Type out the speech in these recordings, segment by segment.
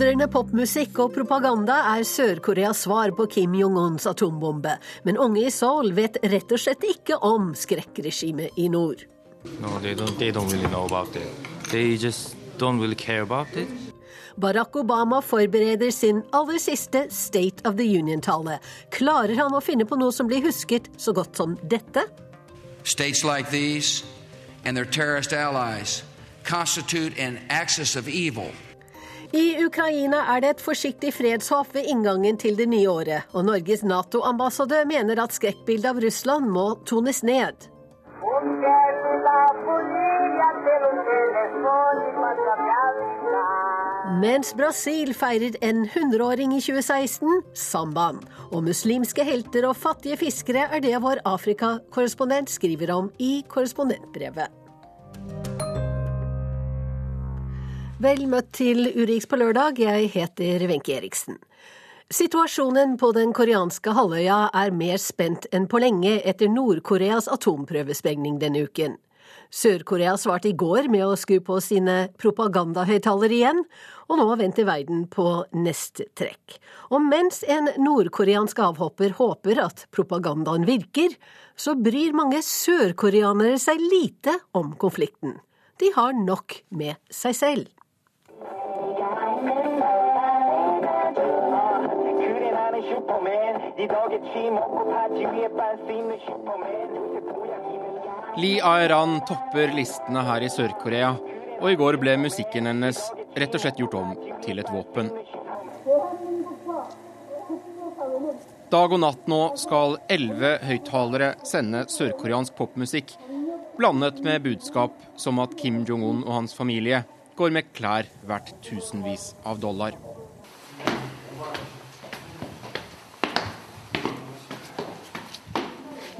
Dundrende popmusikk og propaganda er Sør-Koreas svar på Kim Jong-uns atombombe. Men unge i Seoul vet rett og slett ikke om skrekkregimet i nord. No, they don't. They don't really know about it. They just don't really care about it. Barack Obama forbereder sin aller siste State of the Union-tale. Klarer han å finne på noe som blir husket så godt som dette? States like these and their terrorist allies constitute an axis of evil. I Ukraina er det et forsiktig fredshåp ved inngangen til det nye året, og Norges Nato-ambassadør mener at skrekkbildet av Russland må tones ned. Mens Brasil feirer en 100-åring i 2016, sambaen. Og muslimske helter og fattige fiskere er det vår Afrika-korrespondent skriver om i korrespondentbrevet. Vel møtt til Urix på lørdag, jeg heter Wenche Eriksen. Situasjonen på den koreanske halvøya er mer spent enn på lenge etter Nord-Koreas atomprøvesprengning denne uken. Sør-Korea svarte i går med å skru på sine propagandahøyttalere igjen, og nå venter verden på neste trekk. Og mens en nordkoreansk avhopper håper at propagandaen virker, så bryr mange sørkoreanere seg lite om konflikten. De har nok med seg selv. Lee Aeran topper listene her i Sør-Korea, og i går ble musikken hennes rett og slett gjort om til et våpen. Dag og natt nå skal elleve høyttalere sende sørkoreansk popmusikk, blandet med budskap som at Kim Jong-un og hans familie går med klær verdt tusenvis av dollar.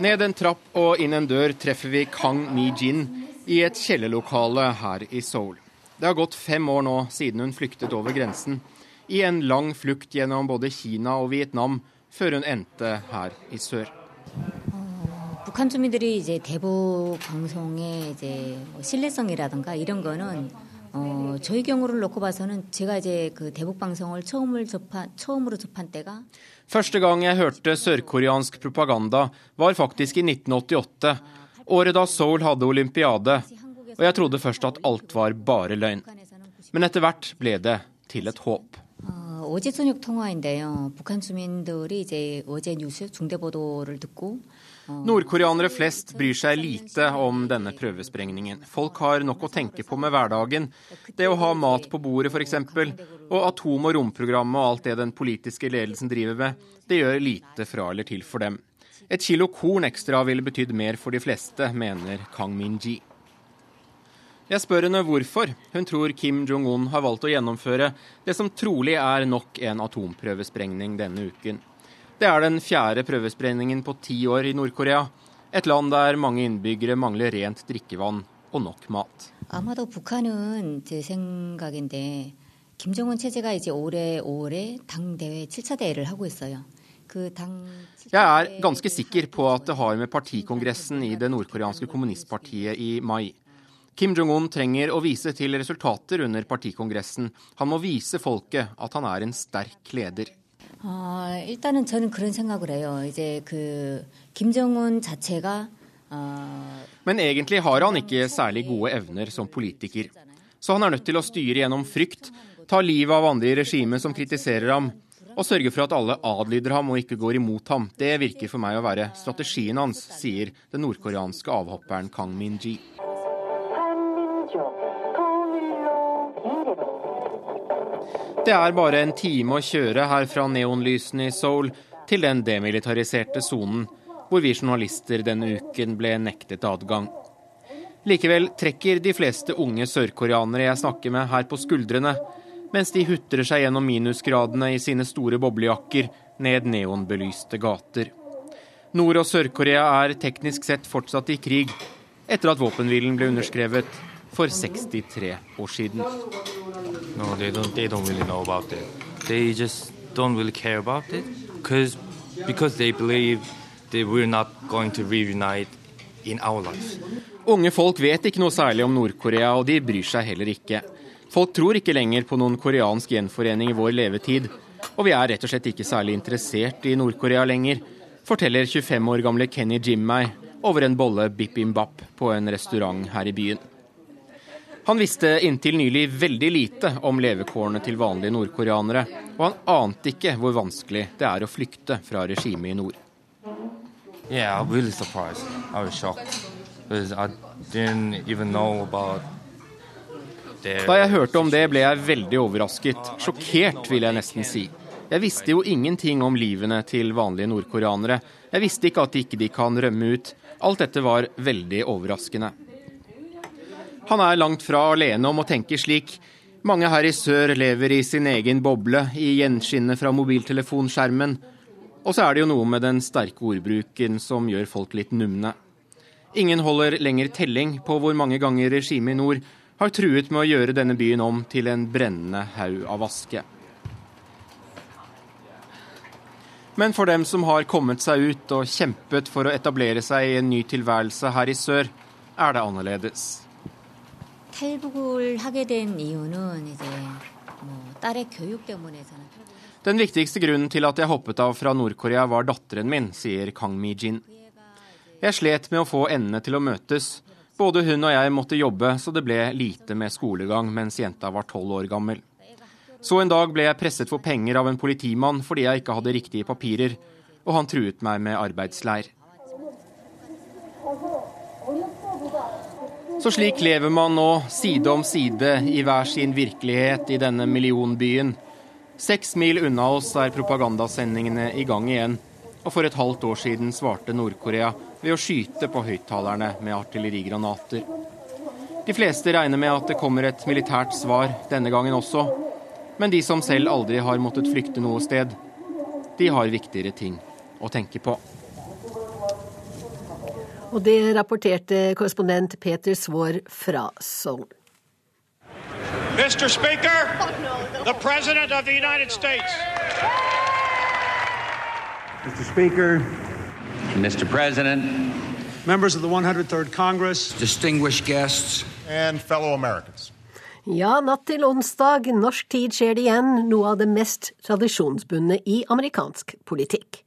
Ned en trapp og inn en dør treffer vi Kang Mi-jin i et kjellerlokale her i Seoul. Det har gått fem år nå siden hun flyktet over grensen, i en lang flukt gjennom både Kina og Vietnam, før hun endte her i sør. 북한 주민들이 이제 대북 방송의 이제 뭐 신뢰성이라든가 이런 거는 어, 저희 경우를 놓고 봐서는 제가 이제 그 대북 방송을 처음을 접한 처음으로 접한 때가 Første gang jeg hørte sørkoreansk propaganda, var faktisk i 1988, året da Seoul hadde olympiade, og jeg trodde først at alt var bare løgn. Men etter hvert ble det til et håp. 어, 어제 저녁 통화인데요. 북한 주민들이 이제 어제 뉴스 중대 보도를 듣고 Nordkoreanere flest bryr seg lite om denne prøvesprengningen. Folk har nok å tenke på med hverdagen. Det å ha mat på bordet f.eks. Og atom- og romprogrammet og alt det den politiske ledelsen driver med, det gjør lite fra eller til for dem. Et kilo korn ekstra ville betydd mer for de fleste, mener Kang Min-ji. Jeg spør henne hvorfor hun tror Kim Jong-un har valgt å gjennomføre det som trolig er nok en atomprøvesprengning denne uken. Det er den fjerde prøvesprengningen på ti år i Nord-Korea. Et land der mange innbyggere mangler rent drikkevann og nok mat. 아마도 북한은 제 생각인데 김정은 체제가 이제 올해 5월에 당 대회 7차 대회를 하고 있어요. 그당 Jeg er ganske sikker på at det har med partikongressen i det nordkoreanske kommunistpartiet i mai. Kim Jong-un trenger å vise til resultater under partikongressen. Han må vise folket at han er en sterk leder. 어, 일단은 저는 그런 생각을 해요. 이제 그 김정은 자체가 어, Men egentlig har han ikke særlig gode evner som politiker. Så han er nødt til å styre gjennom frykt, ta livet av andre i regimet som kritiserer ham, og sørge for at alle adlyder ham og ikke går imot ham. Det virker for meg å være strategien hans, sier den nordkoreanske avhopperen Kang Min-ji. Det er bare en time å kjøre her fra neonlysene i Seoul til den demilitariserte sonen, hvor vi journalister denne uken ble nektet adgang. Likevel trekker de fleste unge sørkoreanere jeg snakker med her på skuldrene, mens de hutrer seg gjennom minusgradene i sine store boblejakker ned neonbelyste gater. Nord- og Sør-Korea er teknisk sett fortsatt i krig, etter at våpenhvilen ble underskrevet for 63 år siden. No, they don't. They don't really know about it. They just don't really care about it because because they believe that we're not going to reunite in our life. Unge folk vet ikke noe særlig om Nord-Korea, og de bryr seg heller ikke. Folk tror ikke lenger på noen koreansk gjenforening i vår levetid, og vi er rett og slett ikke særlig interessert i Nord-Korea lenger, forteller 25 år gamle Kenny Jim meg over en bolle bibimbap på en restaurant her i byen. Han visste inntil nylig veldig lite om levekårene til vanlige nordkoreanere, og han ante ikke hvor vanskelig det er å flykte fra regimet i nord. Yeah, I'm really surprised. I was shocked because I didn't even know about Da jeg hørte om det, ble jeg veldig overrasket. Sjokkert, vil jeg nesten si. Jeg visste jo ingenting om livene til vanlige nordkoreanere. Jeg visste ikke at de ikke kan rømme ut. Alt dette var veldig overraskende. Han er langt fra alene om å tenke slik. Mange her i sør lever i sin egen boble, i gjenskinnet fra mobiltelefonskjermen. Og så er det jo noe med den sterke ordbruken som gjør folk litt numne. Ingen holder lenger telling på hvor mange ganger regimet i nord har truet med å gjøre denne byen om til en brennende haug av aske. Men for dem som har kommet seg ut og kjempet for å etablere seg i en ny tilværelse her i sør, er det annerledes. Den viktigste grunnen til at jeg hoppet av fra Nord-Korea, var datteren min, sier Kang Mi-jin. Jeg slet med å få endene til å møtes, både hun og jeg måtte jobbe, så det ble lite med skolegang mens jenta var tolv år gammel. Så en dag ble jeg presset for penger av en politimann fordi jeg ikke hadde riktige papirer, og han truet meg med arbeidsleir. Så slik lever man nå, side om side, i hver sin virkelighet i denne millionbyen. Seks mil unna oss er propagandasendingene i gang igjen, og for et halvt år siden svarte Nord-Korea ved å skyte på høyttalerne med artillerigranater. De fleste regner med at det kommer et militært svar denne gangen også, men de som selv aldri har måttet flykte noe sted, de har viktigere ting å tenke på. Og det rapporterte korrespondent Peter Svaar fra Sogn. Mr. Speaker, the President of the United States. Mr. Speaker, Mr. President, members of the 103rd Congress, distinguished guests, and fellow Americans. Ja, natt til onsdag norsk tid skjer det igjen noe av det mest tradisjonsbundne i amerikansk politikk.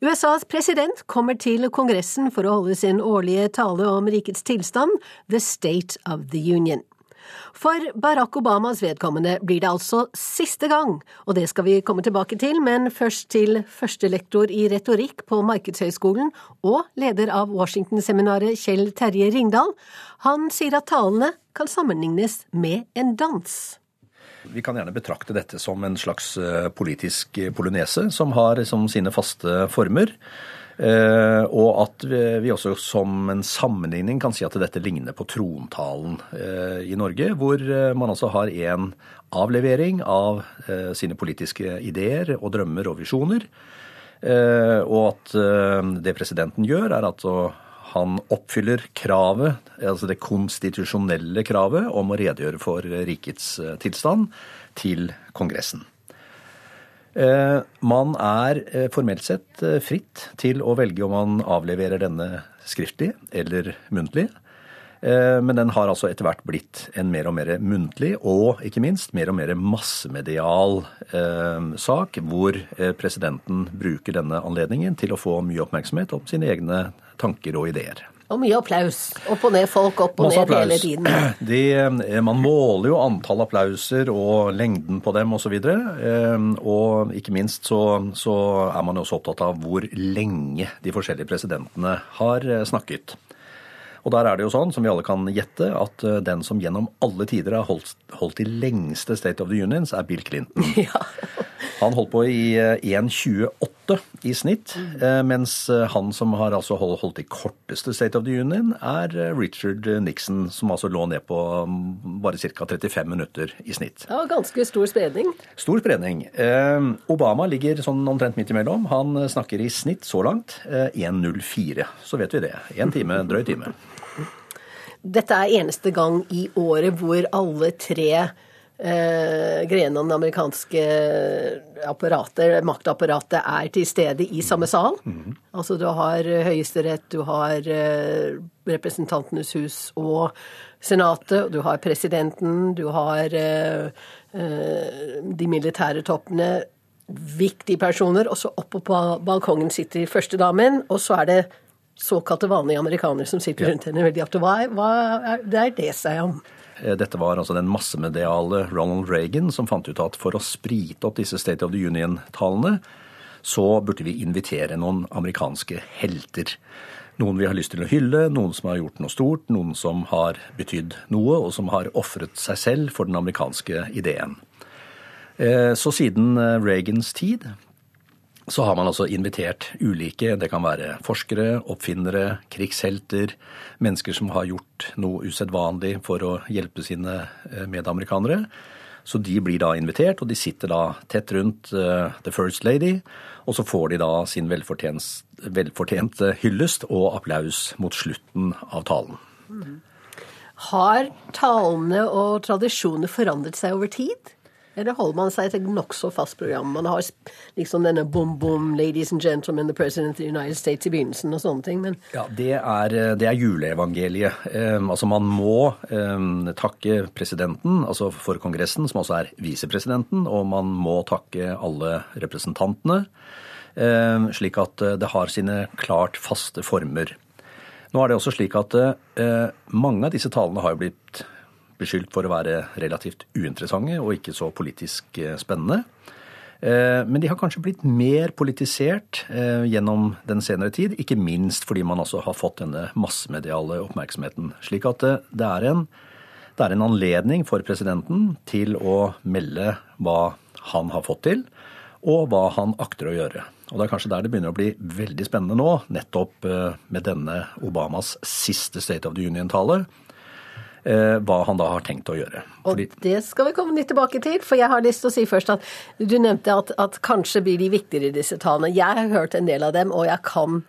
USAs president kommer til Kongressen for å holde sin årlige tale om rikets tilstand, The State of the Union. For Barack Obamas vedkommende blir det altså siste gang, og det skal vi komme tilbake til, men først til førstelektor i retorikk på Markedshøgskolen og leder av Washington-seminaret Kjell Terje Ringdal. Han sier at talene kan sammenlignes med en dans. Vi kan gjerne betrakte dette som en slags eh, politisk polonese, som har som sine faste former. Uh, og at vi også som en sammenligning kan si at dette ligner på trontalen uh, i Norge, hvor uh, man altså har en avlevering av sine politiske ideer og drømmer og visjoner. Og at det presidenten gjør, er at han oppfyller kravet, altså det konstitusjonelle kravet om å redegjøre for rikets tilstand til Kongressen. Eh, man er eh, formelt sett eh, fritt til å velge om man avleverer denne skriftlig eller muntlig. Men den har altså etter hvert blitt en mer og mer muntlig og ikke minst mer og mer massemedial sak, hvor presidenten bruker denne anledningen til å få mye oppmerksomhet om sine egne tanker og ideer. Og mye applaus. Opp og ned, folk opp og Masse ned applaus. hele tiden. De, eh, man måler jo antall applauser og lengden på dem osv. Og, eh, og ikke minst så, så er man jo også opptatt av hvor lenge de forskjellige presidentene har eh, snakket. Og der er det jo sånn, som vi alle kan gjette, at den som gjennom alle tider har holdt, holdt de lengste State of the Unions, er Bill Clinton. Ja. Han holdt på i 1,28 eh, i snitt, eh, mens eh, han som har altså holdt i korteste State of the Union, er Richard Nixon, som altså lå ned på mm, bare ca. 35 minutter i snitt. Ja, Ganske stor spredning. Stor spredning. Obama ligger sånn omtrent midt imellom. Han snakker i snitt så langt 1,04. Så vet vi det. Én time, drøy time. Dette er eneste gang i året hvor alle tre eh, grenene av det amerikanske apparatet, maktapparatet, er til stede i samme sal. Mm. Altså du har Høyesterett, du har eh, Representantenes hus og Senatet, du har presidenten, du har eh, de militære toppene. Viktige personer. Og så oppe på balkongen sitter førstedamen, og så er det såkalte vanlige amerikanere som sitter rundt henne veldig ofte. Hva, hva er, det er det seg om? Eh, dette var altså den massemediale Ronald Reagan som fant ut at for å sprite opp disse State of the Union-talene, så burde vi invitere noen amerikanske helter. Noen vi har lyst til å hylle, noen som har gjort noe stort, noen som har betydd noe, og som har ofret seg selv for den amerikanske ideen. Eh, så siden eh, Reagans tid så har man altså invitert ulike, det kan være forskere, oppfinnere, krigshelter, mennesker som har gjort noe usedvanlig for å hjelpe sine eh, medamerikanere. Så de blir da invitert, og de sitter da tett rundt uh, The First Lady. Og så får de da sin velfortjente hyllest og applaus mot slutten av talen. Mm. Har talene og tradisjoner forandret seg over tid? Eller holder man seg til nokså fast program? Man har liksom denne bom, bom, ladies and gentlemen, the president of the United States i begynnelsen og sånne ting, men Ja, det er, det er juleevangeliet. Um, altså man må um, takke presidenten, altså for Kongressen, som også er visepresidenten, og man må takke alle representantene, Um, slik at det har sine klart faste former. Nå er det også slik at uh, mange av disse talene har jo blitt beskyldt for å være relativt uinteressante og ikke så politisk eh, spennende. Eh, men de har kanskje blitt mer politisert eh, gjennom den senere tid, ikke minst fordi man også har fått denne massemediale oppmerksomheten. Slik at det er en, det er en anledning for presidenten til å melde hva han har fått til, og hva han akter å gjøre. Og Det er kanskje der det begynner å bli veldig spennende nå, nettopp med denne Obamas siste State of the Union-tale, hva han da har tenkt å gjøre. Fordi... Og det skal vi komme litt tilbake til, for jeg har lyst til å si først at du nevnte at, at kanskje blir de viktigere, disse talene. Jeg har hørt en del av dem, og jeg kan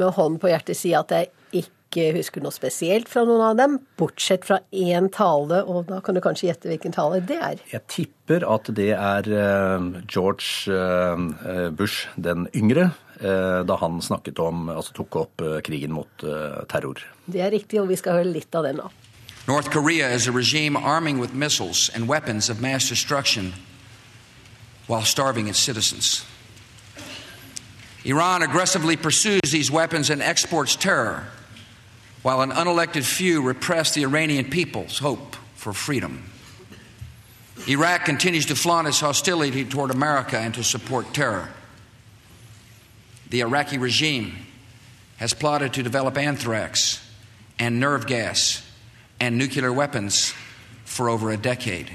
med hånden på hjertet si at jeg ikke husker noe spesielt fra noen av dem, bortsett fra én tale, og da kan du kanskje gjette hvilken tale det er. Jeg tipper at det er eh, George eh, Bush den yngre, da han snakket om, altså tok opp krigen mot terror. Det er riktig, og vi skal høre litt av den nå. North Korea is a regime arming with missiles and weapons of mass destruction while starving its citizens. Iran aggressively pursues these weapons and exports terror, while an unelected few repress the Iranian people's hope for freedom. Iraq continues to flaunt its hostility toward America and to support terror. The Iraqi regime has plotted to develop anthrax and nerve gas and nuclear weapons for over a decade.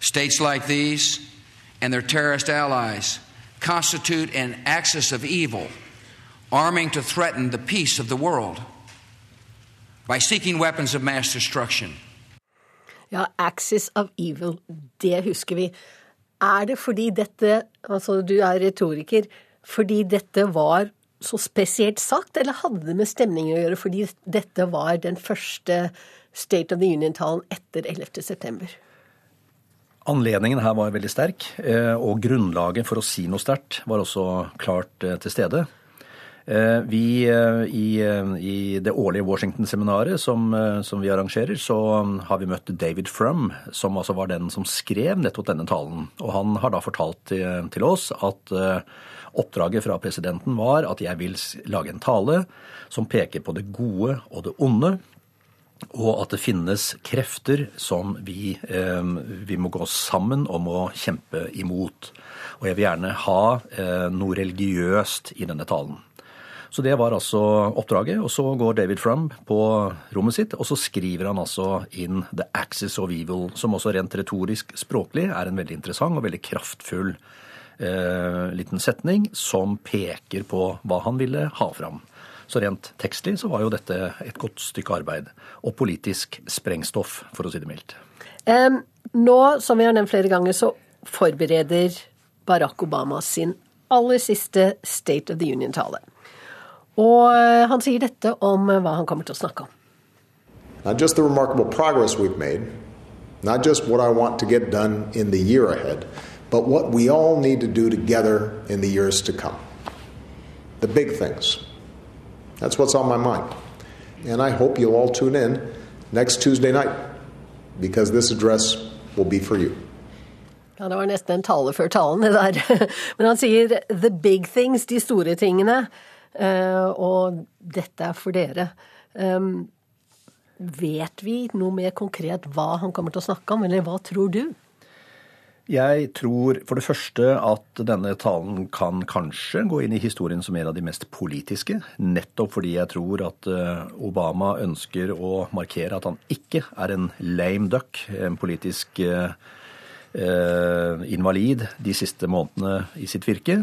States like these and their terrorist allies constitute an axis of evil, arming to threaten the peace of the world by seeking weapons of mass destruction. Ja, axis of evil, det husker vi. Er det fordi dette, altså du er retoriker, fordi dette var så spesielt sagt, eller hadde det med stemning å gjøre fordi dette var den første State of the Union-talen etter 11. september? Anledningen her var veldig sterk, eh, og grunnlaget for å si noe sterkt var også klart eh, til stede. Eh, vi i, i det årlige Washington-seminaret som, som, vi arrangerer, så har vi møtt David Frum, som altså var den som skrev nettopp denne talen. Og han har da fortalt til, til oss at Oppdraget fra presidenten var at jeg vil lage en tale som peker på det gode og det onde, og at det finnes krefter som vi, eh, vi må gå sammen om å kjempe imot. Og jeg vil gjerne ha eh, noe religiøst i denne talen. Så det var altså oppdraget. Og så går David Frum på rommet sitt, og så skriver han altså inn 'The Axis of Evil', som også rent retorisk språklig er en veldig interessant og veldig kraftfull eh, liten setning som peker på hva han ville ha fram. Så rent tekstlig så var jo dette et godt stykke arbeid. Og politisk sprengstoff, for å si det mildt. Um, nå, som vi har nevnt flere ganger, så forbereder Barack Obama sin aller siste State of the Union-tale. Og eh, han sier dette om hva han kommer til å snakke om. not just the remarkable progress we've made, not just what I want to get done in the year ahead, but what we all need to do together in the years to come. The big things. That's what's on my mind. And I hope you'll all tune in next Tuesday night because this address will be for you. Ja, Det var nesten en tale før talen, det der. Men han sier 'the big things', de store tingene. Eh, og dette er for dere. Vet vi noe mer konkret hva han kommer til å snakke om, eller hva tror du? Jeg tror for det første at denne talen kan kanskje gå inn i historien som en av de mest politiske. Nettopp fordi jeg tror at eh, Obama ønsker å markere at han ikke er en lame duck, en politisk uh, Eh, invalid de siste månedene i sitt virke.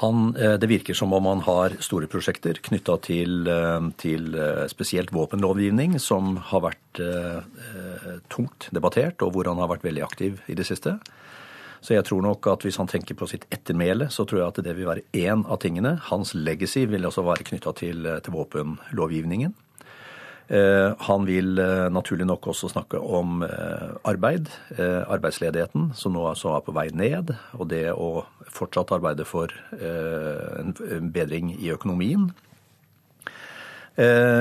Han, eh, det virker som om han har store prosjekter knytta til, eh, til, spesielt våpenlovgivning, som har vært eh, tungt debattert, og hvor han har vært veldig aktiv i det siste. Så jeg tror nok at hvis han tenker på sitt ettermæle, så tror jeg at det vil være én av tingene. Hans legacy vil også være knytta til, til våpenlovgivningen. Eh, han vil eh, naturlig nok også snakke om eh, arbeid, arbeidsledigheten, som nå altså er på vei ned, og det å fortsatt arbeide for en bedring i økonomien.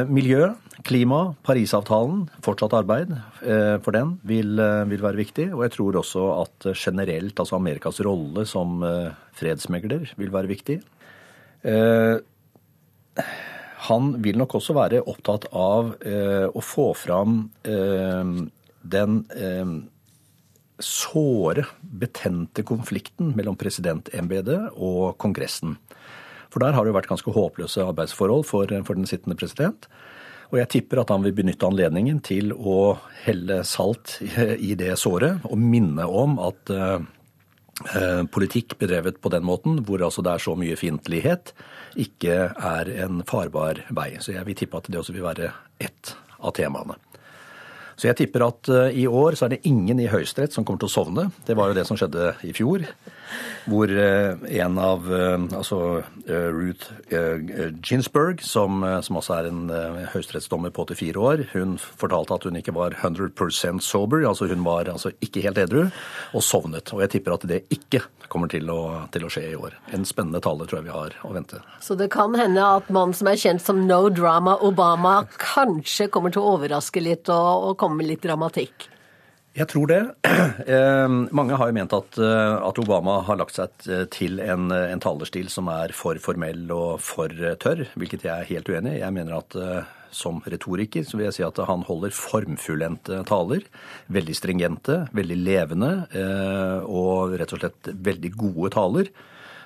Miljø, klima, Parisavtalen, fortsatt arbeid for den vil, vil, være viktig. Og jeg tror også at generelt altså Amerikas rolle som fredsmegler vil være viktig. Han vil nok også være opptatt av eh, å få fram eh, den eh, såre, betente konflikten mellom presidentembetet og Kongressen. For der har det jo vært ganske håpløse arbeidsforhold for, for, den sittende president. Og jeg tipper at han vil benytte anledningen til å helle salt i det såret og minne om at uh, politikk bedrevet på den måten, hvor altså det er så mye fiendtlighet, ikke er en farbar vei. Så jeg vil tippe at det også vil være ett av temaene. Så jeg tipper at eh, i år så er det ingen i Høyesterett som kommer til å sovne. Det var jo det som skjedde i fjor hvor eh, en av eh, altså eh, Ruth Ginsburg, som, som også er en høyesterettsdommer på 84 år, hun fortalte at hun ikke var 100% sober, altså hun var altså ikke helt edru, og sovnet. Og jeg tipper at det ikke kommer til å, til å skje i år. En spennende tale tror jeg vi har å vente. Så det kan hende at mannen som er kjent som No Drama Obama, kanskje kommer til å overraske litt og, og komme med litt dramatikk? Jeg tror det. Eh, mange har jo ment at, eh, at Obama har lagt seg til en, en talerstil som er for formell og for tørr, hvilket jeg er helt uenig i. Jeg mener at eh, som retoriker så vil jeg si at han holder formfullendte taler. Veldig stringente, veldig levende og rett og slett veldig gode taler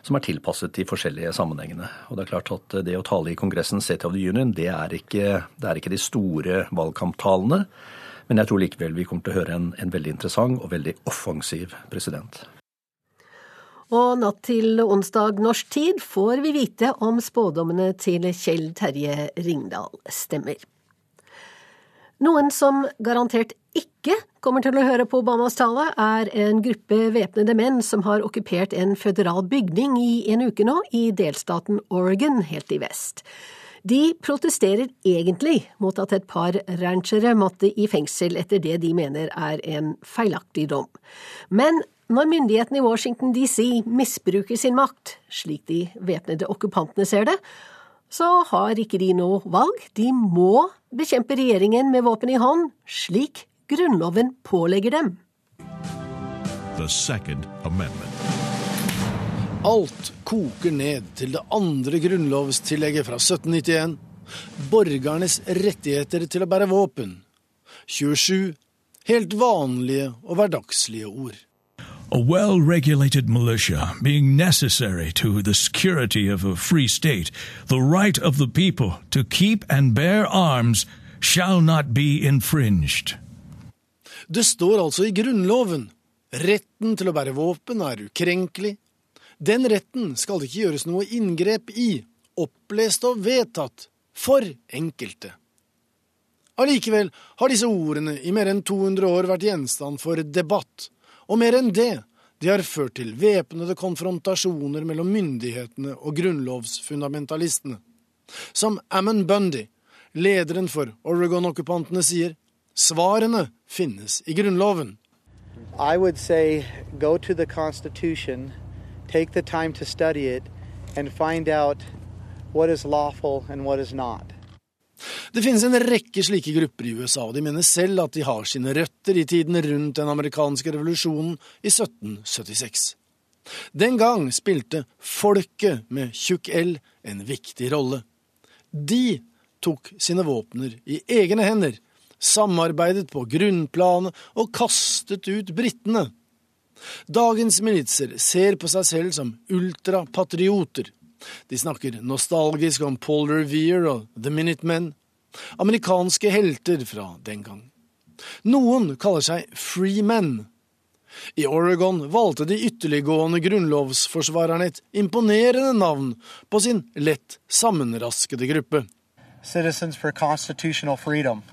som er tilpasset de forskjellige sammenhengene. Og det er klart at det å tale i Kongressen State of the Union, det er ikke, det er ikke de store valgkamptalene. Men jeg tror likevel vi kommer til å høre en, en veldig interessant og veldig offensiv president. Og natt til onsdag norsk tid får vi vite om spådommene til Kjell Terje Ringdal stemmer. Noen som garantert ikke kommer til å høre på Obamas tale, er en gruppe væpnede menn som har okkupert en føderal bygning i en uke nå, i delstaten Oregon helt i vest. De protesterer egentlig mot at et par ranchere måtte i fengsel etter det de mener er en feilaktig dom. Men når myndighetene i Washington DC misbruker sin makt, slik de væpnede okkupantene ser det, så har ikke de noe valg, de må bekjempe regjeringen med våpen i hånd, slik Grunnloven pålegger dem. The Second Amendment. Alt koker ned til det andre grunnlovstillegget fra 1791, borgernes rettigheter til å bære våpen. 27 helt vanlige og hverdagslige ord. A well regulated militia being necessary to the security of a free state, the right of the people to keep and bear arms shall not be infringed. Det står altså i Grunnloven. Retten til å bære våpen er ukrenkelig, den retten skal det ikke gjøres noe inngrep i, opplest og vedtatt, for enkelte. Allikevel har disse ordene i mer enn 200 år vært gjenstand for debatt, og mer enn det, de har ført til væpnede konfrontasjoner mellom myndighetene og grunnlovsfundamentalistene. Som Ammon Bundy, Lederen for Oregon-okkupantene sier svarene finnes i Grunnloven. I would say go to the Constitution, take the time to study it, and find out what is lawful and what is not. Det finnes en rekke slike grupper i USA, og de mener selv at de har sine røtter i tiden rundt den amerikanske revolusjonen i 1776. Den gang spilte folket med tjukk L en viktig rolle. De tok sine våpner i egne hender, samarbeidet på grunnplanet og kastet ut britene. Dagens militser ser på seg selv som ultrapatrioter. De snakker nostalgisk om Paul Revere og The Minutemen, amerikanske helter fra den gang. Noen kaller seg free men. I Oregon valgte de ytterliggående grunnlovsforsvarerne et imponerende navn på sin lett sammenraskede gruppe. Citizens for Constitutional Freedom.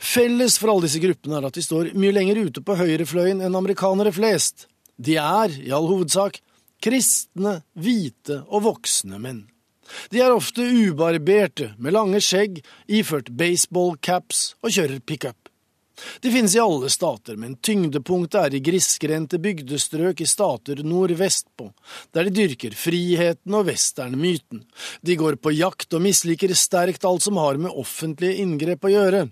Felles for alle disse gruppene er at de står mye lenger ute på høyrefløyen enn amerikanere flest. De er, i all hovedsak, kristne, hvite og voksne menn. De er ofte ubarberte, med lange skjegg, iført baseballcaps og kjører pickup. De finnes i alle stater, men tyngdepunktet er i grisgrendte bygdestrøk i stater nordvestpå, der de dyrker friheten og westernmyten. De går på jakt og misliker sterkt alt som har med offentlige inngrep å gjøre.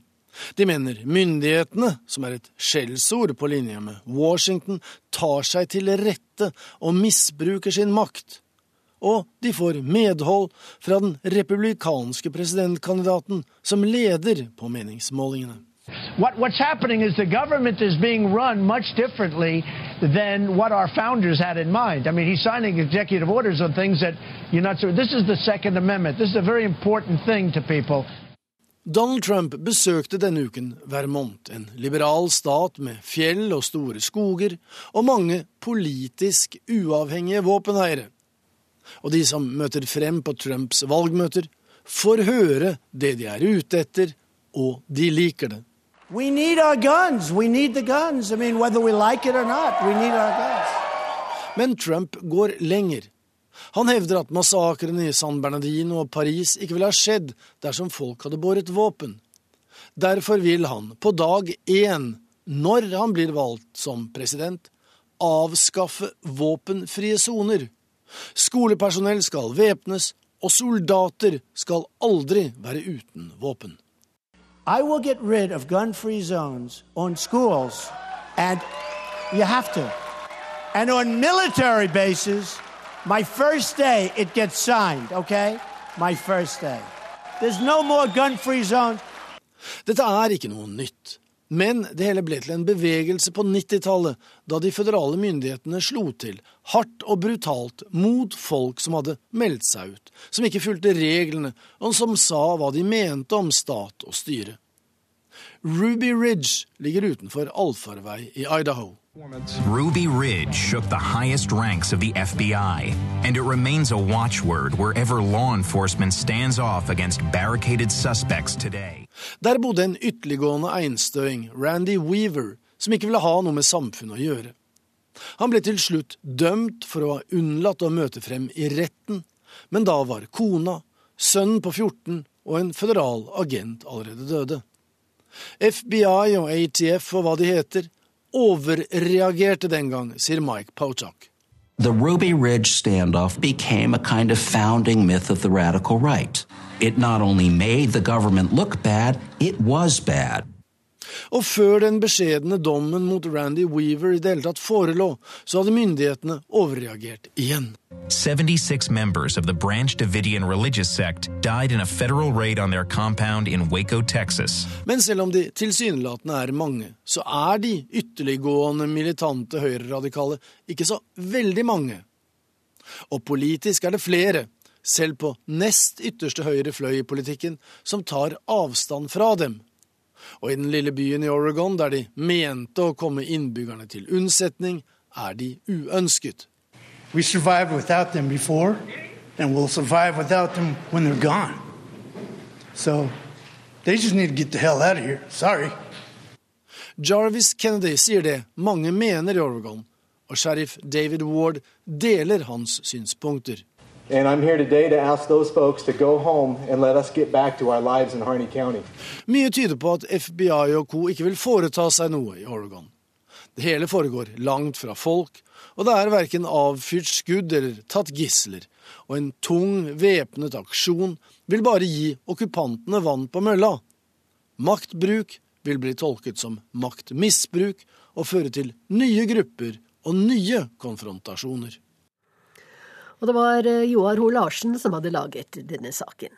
De mener myndighetene, som er et skjellsord på linje med Washington, tar seg til rette og misbruker sin makt. Og de får medhold fra den republikanske presidentkandidaten som leder på meningsmålingene. What, what's happening is the government is being run much differently than what our founders had in mind. I mean, he's signing executive orders on things that you're not sure. This is the Second Amendment. This is a very important thing to people. Donald Trump besøkte denne uken Vermont, en liberal stat med fjell og store skoger, og mange politisk uavhengige våpeneiere. Og de som møter frem på Trumps valgmøter, får høre det de er ute etter, og de liker det. We need our guns. We need the guns. I mean, whether we like it or not, we need our guns. Men Trump går lenger. Han hevder at massakrene i San Bernardino og Paris ikke ville ha skjedd dersom folk hadde båret våpen. Derfor vil han på dag én, når han blir valgt som president, avskaffe våpenfrie soner. Skolepersonell skal væpnes, og soldater skal aldri være uten våpen. I will get rid of gun-free zones on schools, and you have to. And on military bases, my first day it gets signed, okay? My first day. There's no more gun-free zones. Dette er ikke noe nytt. Men det hele ble til en bevegelse på 90-tallet, da de føderale myndighetene slo til, hardt og brutalt, mot folk som hadde meldt seg ut, som ikke fulgte reglene, og som sa hva de mente om stat og styre. Ruby Ridge ligger utenfor allfarvei i Idaho. Ruby Ridge shook the highest ranks of the FBI, and it remains a watchword wherever law enforcement stands off against barricaded suspects today. Der bodde en ytterliggående einstøing, Randy Weaver, som ikke ville ha noe med samfunnet å gjøre. Han ble til slutt dømt for å ha unnlatt å møte frem i retten, men da var kona, sønnen på 14 og en føderal agent allerede døde. FBI og ATF og hva de heter, overreagerte den gang, sier Mike Pochak. The Ruby Ridge standoff became a kind of founding myth of the radical right. It not only made the government look bad, it was bad. Og før den beskjedne dommen mot Randy Weaver i det hele tatt forelå, så hadde myndighetene overreagert igjen. 76 members of the Branch Davidian religious sect died in a federal raid on their compound in Waco, Texas. Men selv om de tilsynelatende er mange, så er de ytterliggående militante høyreradikale ikke så veldig mange. Og politisk er det flere, selv på nest ytterste høyre fløy i politikken, som tar avstand fra dem. Og i den lille byen i Oregon, der de mente å komme innbyggerne til unnsetning, er de uønsket. We survived without them before, and we'll survive without them when they're gone. So they just need to get the hell out of here. Sorry. Jarvis Kennedy sier det mange mener i Oregon, og sheriff David Ward deler hans synspunkter. And I'm here today to ask those folks to go home and let us get back to our lives in Harney County. Mye tyder på at FBI og co. ikke vil foreta seg noe i Oregon. Det hele foregår langt fra folk, og det er verken avfyrt skudd eller tatt gisler, og en tung, væpnet aksjon vil bare gi okkupantene vann på mølla. Maktbruk vil bli tolket som maktmisbruk og føre til nye grupper og nye konfrontasjoner. Og det var eh, Joar Ho Larsen som hadde laget denne saken.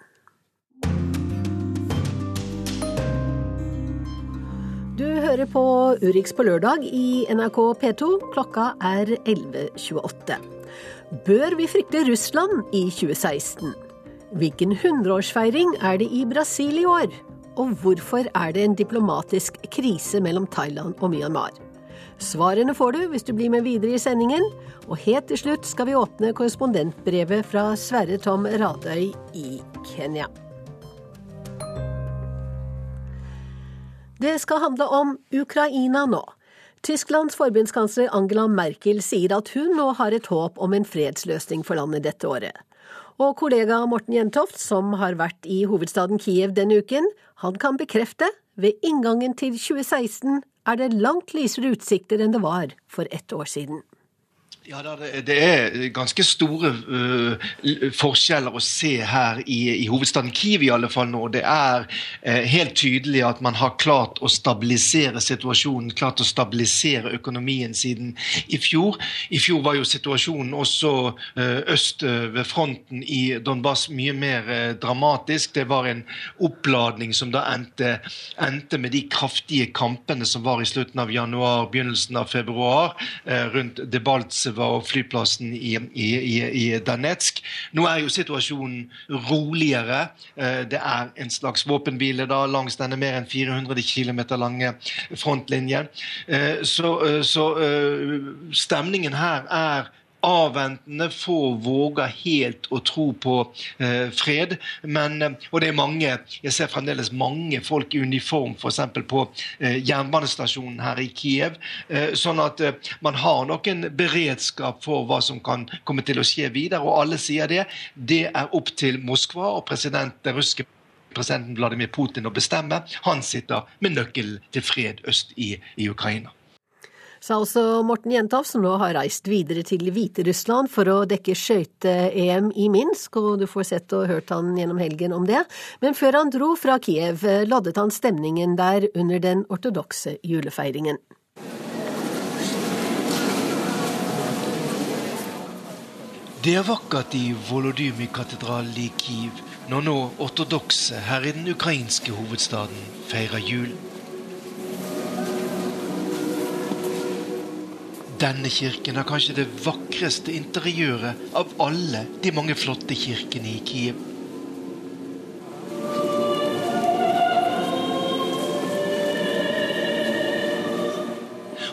Du hører på Urix på lørdag i NRK P2. Klokka er 11.28. Bør vi frykte Russland i 2016? Hvilken hundreårsfeiring er det i Brasil i år? Og hvorfor er det en diplomatisk krise mellom Thailand og Myanmar? Svarene får du hvis du blir med videre i sendingen. Og helt til slutt skal vi åpne korrespondentbrevet fra Sverre Tom Radøy i Kenya. Det skal handle om Ukraina nå. Tysklands forbundskansler Angela Merkel sier at hun nå har et håp om en fredsløsning for landet dette året. Og kollega Morten Jentoft, som har vært i hovedstaden Kiev denne uken, han kan bekrefte ved inngangen til 2016 er det langt lysere utsikter enn det var for ett år siden. Ja, Det er ganske store uh, forskjeller å se her i, i, hovedstaden Kiev i alle fall nå. Det er uh, helt tydelig at man har klart å stabilisere situasjonen, klart å stabilisere økonomien siden i fjor. I fjor var jo situasjonen også uh, øst ved fronten i Donbass mye mer dramatisk. Det var en oppladning som da endte, endte, med de kraftige kampene som var i slutten av januar, begynnelsen av februar, rundt Debaltsev var flyplassen i, i, i, Danetsk. Nå er jo situasjonen roligere. Eh, det er en slags våpenhvile da langs denne mer enn 400 km lange frontlinjen. Eh, så, eh, så stemningen her er avventende, få våger helt å tro på eh, fred. Men, eh, og det er mange, jeg ser fremdeles mange folk i uniform f.eks. på eh, jernbanestasjonen her i Kiev. Eh, sånn at eh, man har nok en beredskap for hva som kan komme til å skje videre. Og alle sier det. Det er opp til Moskva og president, den russiske presidenten Vladimir Putin å bestemme. Han sitter med nøkkelen til fred øst i, i Ukraina sa også Morten Jentoff, som nå har reist videre til Hviterussland for å dekke skøyte-EM i Minsk, og du får sett og hørt han gjennom helgen om det. Men før han dro fra Kiev, loddet han stemningen der under den ortodokse julefeiringen. Det er vakkert i Volodymyr-katedralen i Kiev når nå ortodokse her i den ukrainske hovedstaden feirer jul. Denne kirken har kanskje det vakreste interiøret av alle de mange flotte kirkene i Kiev.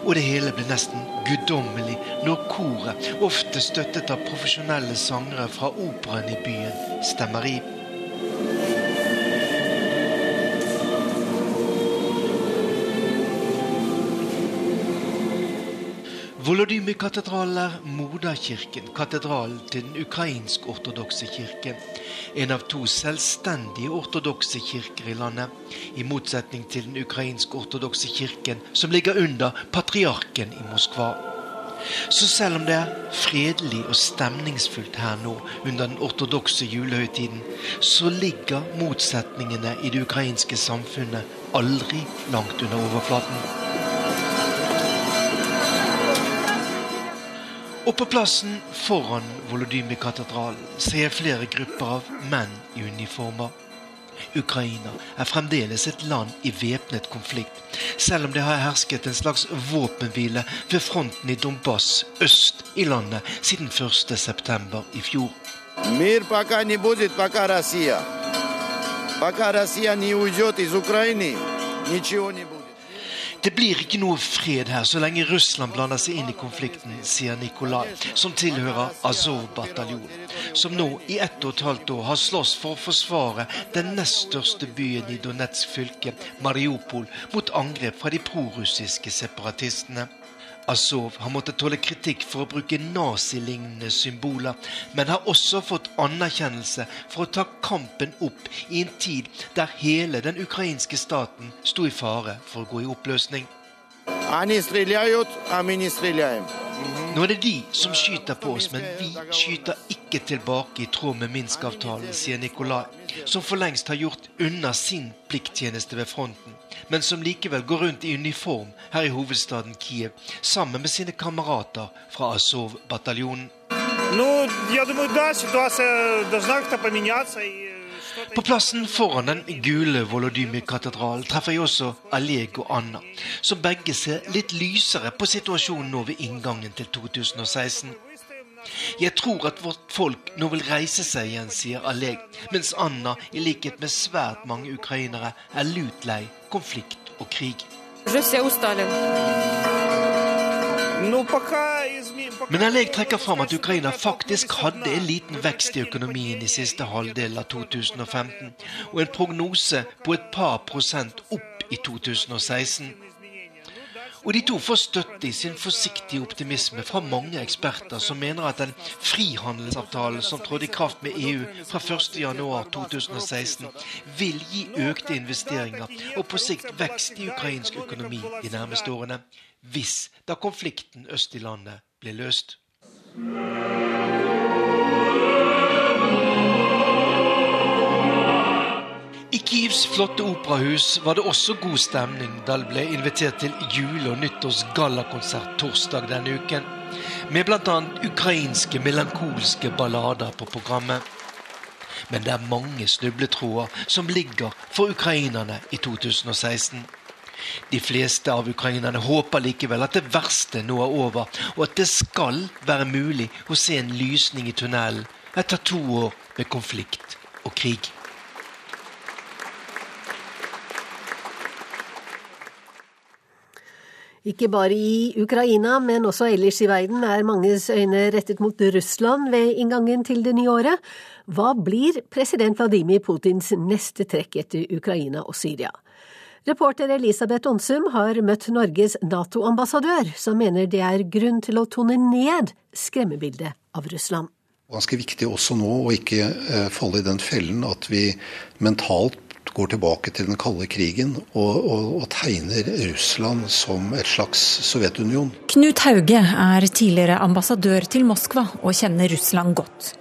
Og det hele ble nesten guddommelig når koret, ofte støttet av profesjonelle sangere fra operaen i byen, stemmer i. Volodymyr-katedralen er moderkirken, katedralen til den ukrainsk-ortodokse kirke. En av to selvstendige ortodokse kirker i landet, i motsetning til den ukrainsk-ortodokse kirken, som ligger under patriarken i Moskva. Så selv om det er fredelig og stemningsfullt her nå under den ortodokse julehøytiden, så ligger motsetningene i det ukrainske samfunnet aldri langt under overflaten. Og på plassen foran Volodymyr-katedralen ser jeg flere grupper av menn i uniformer. Ukraina er fremdeles et land i væpnet konflikt, selv om det har hersket en slags våpenhvile ved fronten i Donbass øst i landet siden 1.9. i fjor. Det blir ikke noe fred her så lenge Russland blander seg inn i konflikten, sier Nikolai, som tilhører Azov-bataljonen, som nå i ett og et halvt år har slåss for å forsvare den nest største byen i Donetsk fylke, Mariupol, mot angrep fra de prorussiske separatistene. Azov har måttet tåle kritikk for å bruke nazilignende symboler, men har også fått anerkjennelse for å ta kampen opp i en tid der hele den ukrainske staten sto i fare for å gå i oppløsning. Nå er det de som skyter på oss, men vi skyter ikke tilbake i tråd med Minsk-avtalen, sier Nikolai, som for lengst har gjort unna sin plikttjeneste ved fronten, men som likevel går rundt i uniform her i hovedstaden Kiev, sammen med sine kamerater fra Azov-bataljonen. På plassen foran den gule Volodymyr-katedralen treffer jeg også Alek og Anna, som begge ser litt lysere på situasjonen nå ved inngangen til 2016. Jeg tror at vårt folk nå vil reise seg igjen, sier Alek, mens Anna, i likhet med svært mange ukrainere, er lut lei konflikt og krig. Men Alleg trekker fram at Ukraina faktisk hadde en liten vekst i økonomien i siste halvdel av 2015, og en prognose på et par prosent opp i 2016. Og de to får støtte i sin forsiktige optimisme fra mange eksperter som mener at den frihandelsavtalen som trådte i kraft med EU fra 1.1.2016, vil gi økte investeringer og på sikt vekst i ukrainsk økonomi de nærmeste årene, hvis da konflikten øst i landet blir løst. I Kievs flotte operahus var det også god stemning da det ble invitert til jule- og nyttårsgallakonsert torsdag denne uken, med bl.a. ukrainske melankolske ballader på programmet. Men det er mange snubletråder som ligger for ukrainerne i 2016. De fleste av ukrainerne håper likevel at det verste nå er over, og at det skal være mulig å se en lysning i tunnelen etter to år med konflikt og krig. Ikke bare i Ukraina, men også ellers i verden er manges øyne rettet mot Russland ved inngangen til det nye året. Hva blir president Vladimir Putins neste trekk etter Ukraina og Syria? Reporter Elisabeth Onsum har møtt Norges Nato-ambassadør, som mener det er grunn til å tone ned skremmebildet av Russland. Ganske viktig også nå å ikke falle i den fellen at vi mentalt går tilbake til den kalde krigen og, og, og, tegner Russland som et slags Sovjetunion. Knut Hauge er tidligere ambassadør til Moskva og kjenner Russland godt.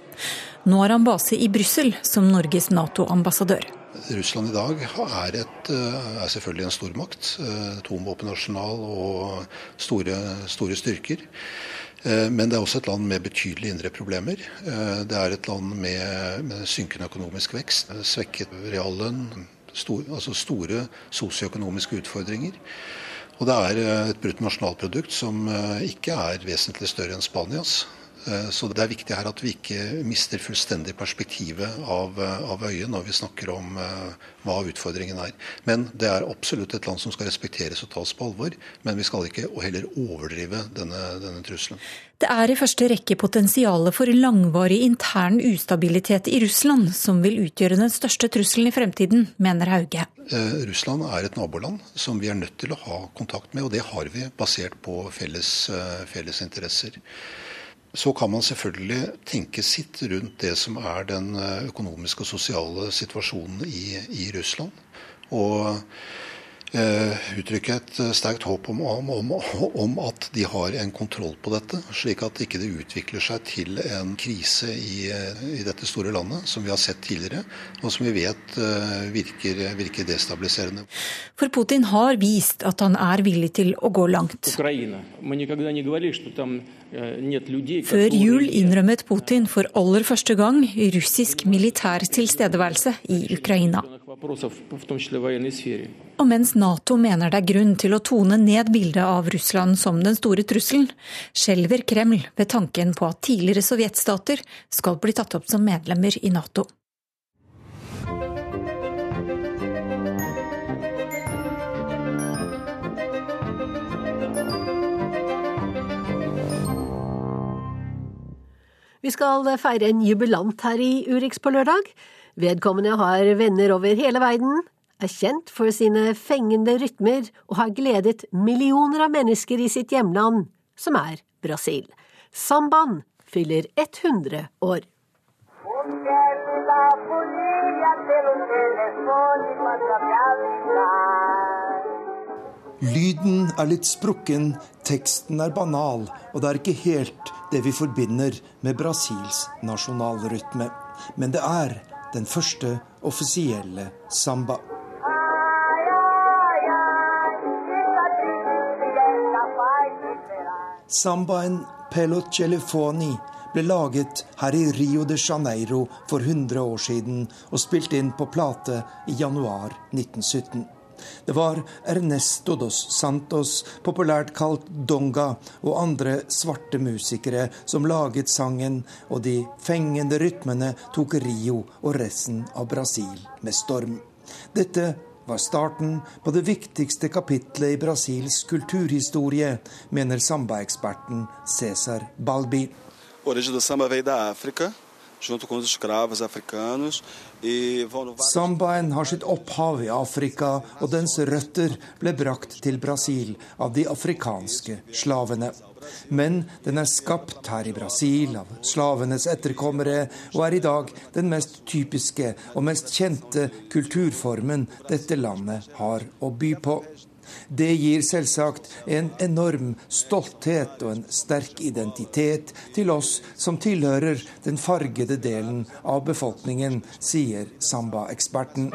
Nå har han base i Brussel som Norges Nato-ambassadør. Russland i dag er, et, er selvfølgelig en stormakt. Atomvåpenarsenal og store, store styrker. Men det er også et land med betydelige indre problemer. Det er et land med, med synkende økonomisk vekst, svekket reallønn, stor, altså store sosioøkonomiske utfordringer. Og det er et bruttonasjonalprodukt som ikke er vesentlig større enn Spanias. Så det er viktig her at vi ikke mister fullstendig perspektivet av, av øyet når vi snakker om uh, hva utfordringen er. Men det er absolutt et land som skal respekteres og tas på alvor. Men vi skal ikke heller overdrive denne, denne trusselen. Det er i første rekke potensialet for langvarig intern ustabilitet i Russland som vil utgjøre den største trusselen i fremtiden, mener Hauge. Russland er et naboland som vi er nødt til å ha kontakt med, og det har vi basert på felles, felles interesser. Så kan man selvfølgelig tenke sitt rundt det som er den økonomiske og sosiale situasjonen i, i Russland. Og eh, uttrykke et sterkt håp om, om, om, at de har en kontroll på dette, slik at ikke det ikke utvikler seg til en krise i, i, dette store landet, som vi har sett tidligere, og som vi vet eh, virker, virker destabiliserende. For Putin har vist at han er villig til å gå langt. Før jul innrømmet Putin for aller første gang russisk militær tilstedeværelse i Ukraina. Og mens Nato mener det er grunn til å tone ned bildet av Russland som den store trusselen, skjelver Kreml ved tanken på at tidligere sovjetstater skal bli tatt opp som medlemmer i Nato. Vi skal feire en jubilant her i Urix på lørdag. Vedkommende har venner over hele verden, er kjent for sine fengende rytmer og har gledet millioner av mennesker i sitt hjemland som er Brasil. Sambaen fyller 100 år. Lyden er litt sprukken, teksten er banal, og det er ikke helt det vi forbinder med Brasils nasjonalrytme. Men det er den første offisielle samba. Sambaen Pelo Celefoni ble laget her i Rio de Janeiro for 100 år siden og spilt inn på plate i januar 1917. Det var Ernesto dos Santos, populært kalt Donga, og andre svarte musikere som laget sangen, og de fengende rytmene tok Rio og resten av Brasil med storm. Dette var starten på det viktigste kapitlet i Brasils kulturhistorie, mener sambaeksperten Cæsar Balbi. Origem do samba veio da África, E Sambaen har sitt opphav i Afrika, og dens røtter ble brakt til Brasil av de afrikanske slavene. Men den er skapt her i Brasil av slavenes etterkommere, og er i dag den mest typiske og mest kjente kulturformen dette landet har å by på. Det gir selvsagt en enorm stolthet og en sterk identitet til oss som tilhører den fargede delen av befolkningen, sier samba-eksperten.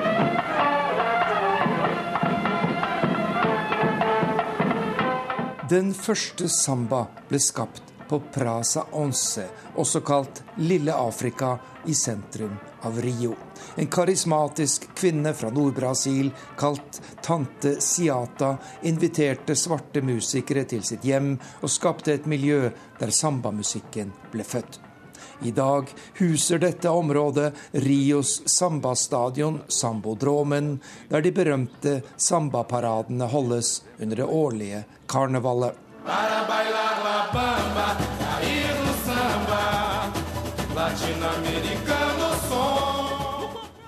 Den første samba ble skapt på Praza Once, også kalt Lille Afrika, i sentrum av Rio. En karismatisk kvinne fra Nord-Brasil kalt tante Siata inviterte svarte musikere til sitt hjem og skapte et miljø der sambamusikken ble født. I dag huser dette området Rios sambastadion, Sambodromen, der de berømte sambaparadene holdes under det årlige karnevalet. Para bailar la bamba,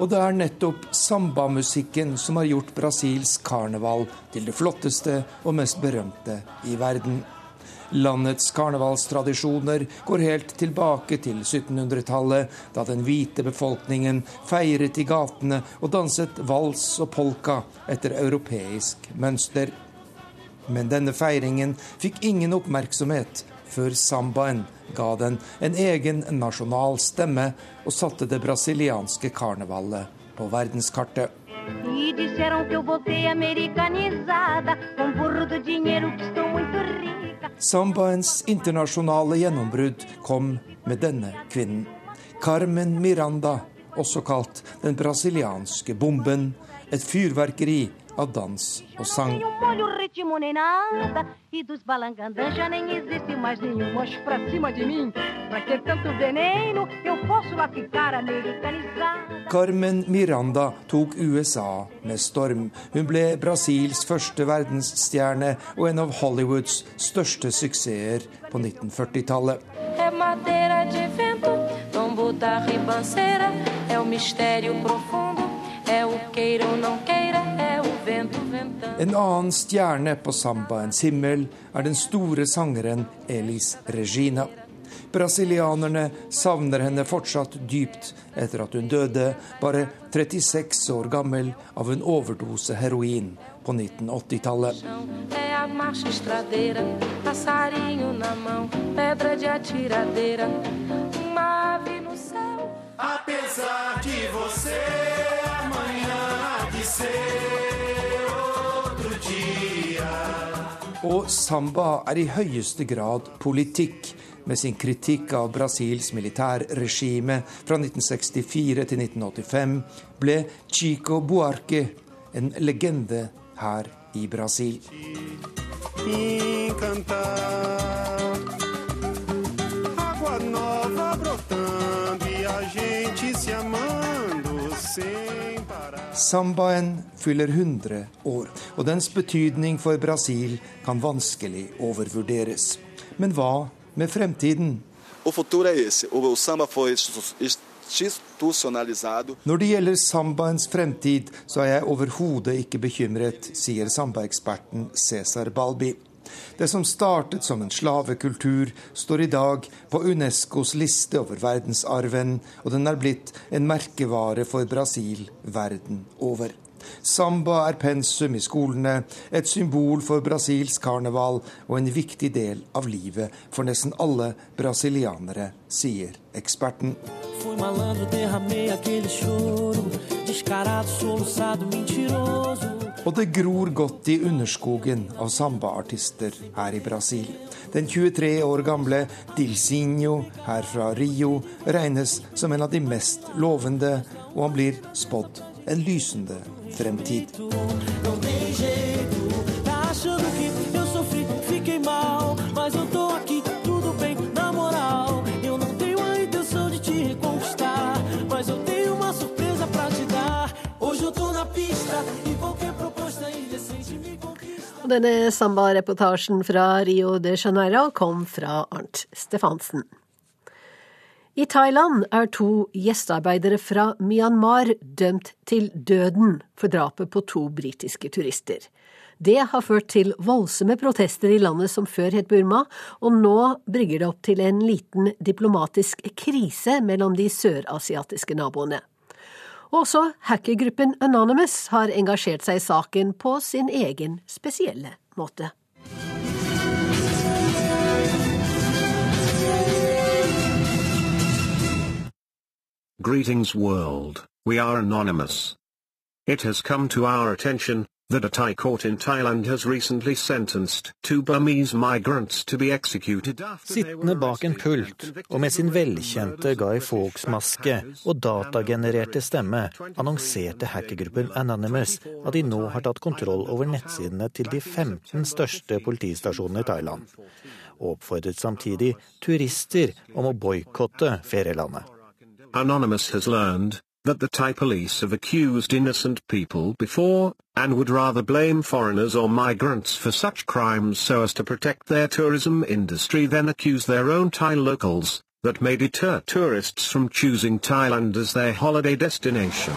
og det er nettopp sambamusikken som har gjort Brasils karneval til det flotteste og mest berømte i verden. Landets karnevalstradisjoner går helt tilbake til 1700-tallet, da den hvite befolkningen feiret i gatene og danset vals og polka etter europeisk mønster. Men denne feiringen fikk ingen oppmerksomhet før sambaen ga den en egen nasjonal stemme og satte det brasilianske karnevalet på verdenskartet. Sambaens internasjonale gjennombrudd kom med denne kvinnen. Carmen Miranda, også kalt den brasilianske bomben. Et fyrverkeri av dans og sang. Carmen Miranda tok USA med storm. Hun ble Brasils første verdensstjerne og en av Hollywoods største suksesser på 1940-tallet. É o mistério profundo, é o queira ou não queira, é o en annen stjerne på sambaens himmel er den store sangeren Elis Regina. Brasilianerne savner henne fortsatt dypt etter at hun døde, bare 36 år gammel, av en overdose heroin på 1980-tallet. Apesar de você amanhã há de ser og samba er i høyeste grad politikk, med sin kritikk av Brasils militærregime fra 1964 til 1985 ble Chico Buarque en legende her i Brasil. Água nova brotando e a gente se amando Sambaen fyller 100 år, og dens betydning for Brasil kan vanskelig overvurderes. Men hva med fremtiden? Når det gjelder sambaens fremtid, så er jeg overhodet ikke bekymret, sier sambaeksperten Cæsar Balbi. Det som startet som en slavekultur, står i dag på Unescos liste over verdensarven, og den er blitt en merkevare for Brasil verden over. Samba er pensum i skolene, et symbol for Brasils karneval og en viktig del av livet for nesten alle brasilianere, sier eksperten. Malandro, derramei aquele choro, descarado, soluçado, mentiroso. Og det gror godt i underskogen av sambaartister her i Brasil. Den 23 år gamle Dilsinho her fra Rio regnes som en av de mest lovende, og han blir spådd en lysende fremtid. Denne samba-reportasjen fra Rio de Janeiro kom fra Arnt Stefansen. I Thailand er to gjestearbeidere fra Myanmar dømt til døden for drapet på to britiske turister. Det har ført til voldsomme protester i landet som før het Burma, og nå brygger det opp til en liten diplomatisk krise mellom de sørasiatiske naboene. Også hackergruppen Anonymous har engasjert seg i saken på sin egen spesielle måte. Greetings world, we are anonymous. It has come to our attention that a Thai court in Thailand has recently sentenced two Burmese migrants to be executed Sittende bak en pult og med sin velkjente Guy Fawkes-maske og datagenererte stemme annonserte hackergruppen Anonymous at de nå har tatt kontroll over nettsidene til de 15 største politistasjonene i Thailand, og oppfordret samtidig turister om å boikotte ferielandet. Anonymous has learned that the Thai police have accused innocent people before, and would rather blame foreigners or migrants for such crimes so as to protect their tourism industry than accuse their own Thai locals, that may deter tourists from choosing Thailand as their holiday destination.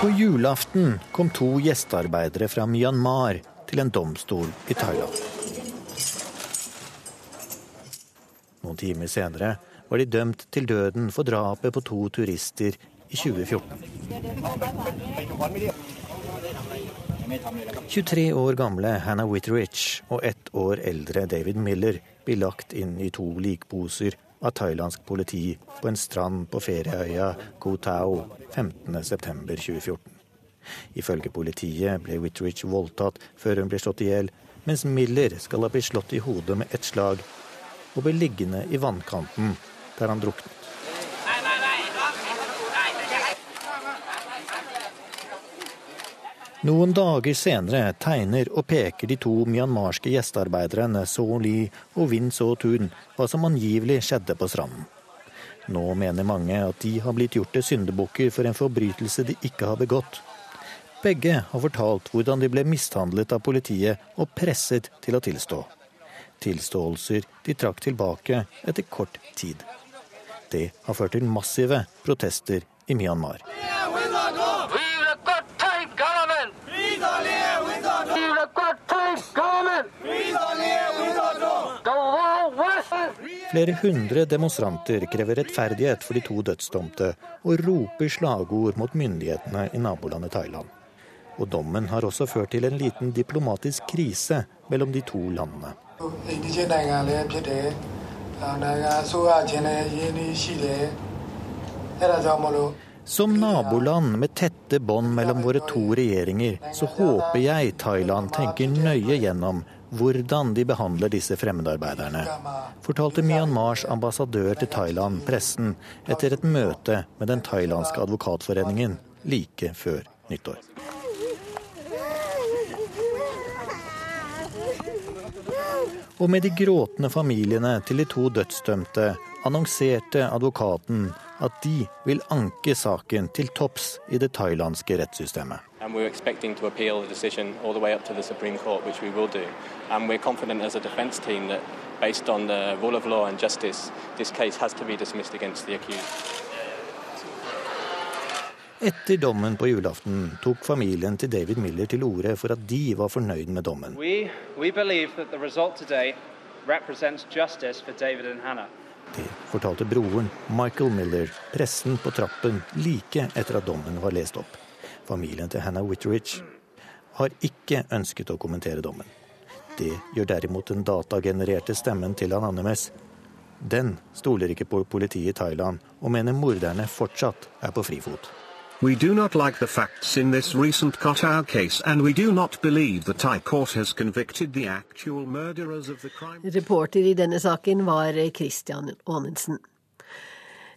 På julaften kom to gjestearbeidere fra Myanmar til en domstol i Thailand. Noen timer senere var de dømt til døden for drapet på to turister i 2014. 23 år gamle Hannah Whitterich og ett år eldre David Miller blir lagt inn i to likposer av thailandsk politi på en strand på ferieøya Koh Tao 15.9.2014. Ifølge politiet ble Whitterich voldtatt før hun ble slått i hjel, mens Miller skal ha blitt slått i hodet med ett slag og ble liggende i vannkanten der han druknet. Noen dager senere tegner og peker de to myanmarske gjestearbeiderne So Li og Win So Tun hva som angivelig skjedde på stranden. Nå mener mange at de har blitt gjort til syndebukker for en forbrytelse de ikke har begått. Begge har fortalt hvordan de ble mishandlet av politiet og presset til å tilstå tilståelser de trakk tilbake etter kort tid. Det har ført til massive protester i Myanmar. Flere hundre demonstranter krever rettferdighet for de to dødsdomte, og roper slagord mot myndighetene i nabolandet Thailand. Og dommen har også ført til en liten diplomatisk krise mellom de to landene. Som naboland med tette bånd mellom våre to regjeringer, så håper jeg Thailand tenker nøye gjennom hvordan de behandler disse fremmedarbeiderne, fortalte Myanmars ambassadør til Thailand pressen etter et møte med den thailandske advokatforeningen like før nyttår. Og med de gråtende familiene til de to dødsdømte annonserte advokaten at de vil anke saken til topps i det thailandske rettssystemet. Based on the rule of law and justice, this case has to be dismissed against the accused. Etter dommen på julaften tok familien til David Miller til orde for at de var fornøyd med dommen. We, we det fortalte broren Michael Miller pressen på trappen like etter at dommen var lest opp. Familien til Hannah Witteridge har ikke ønsket å kommentere dommen. Det gjør derimot den datagenererte stemmen til Anonymous. Den stoler ikke på politiet i Thailand, og mener morderne fortsatt er på frifot. We do not like the facts in this recent Kotow case, and we do not believe the Thai court has convicted the actual murderers of the crime. Reporter i denne saken var Christian Aanensen.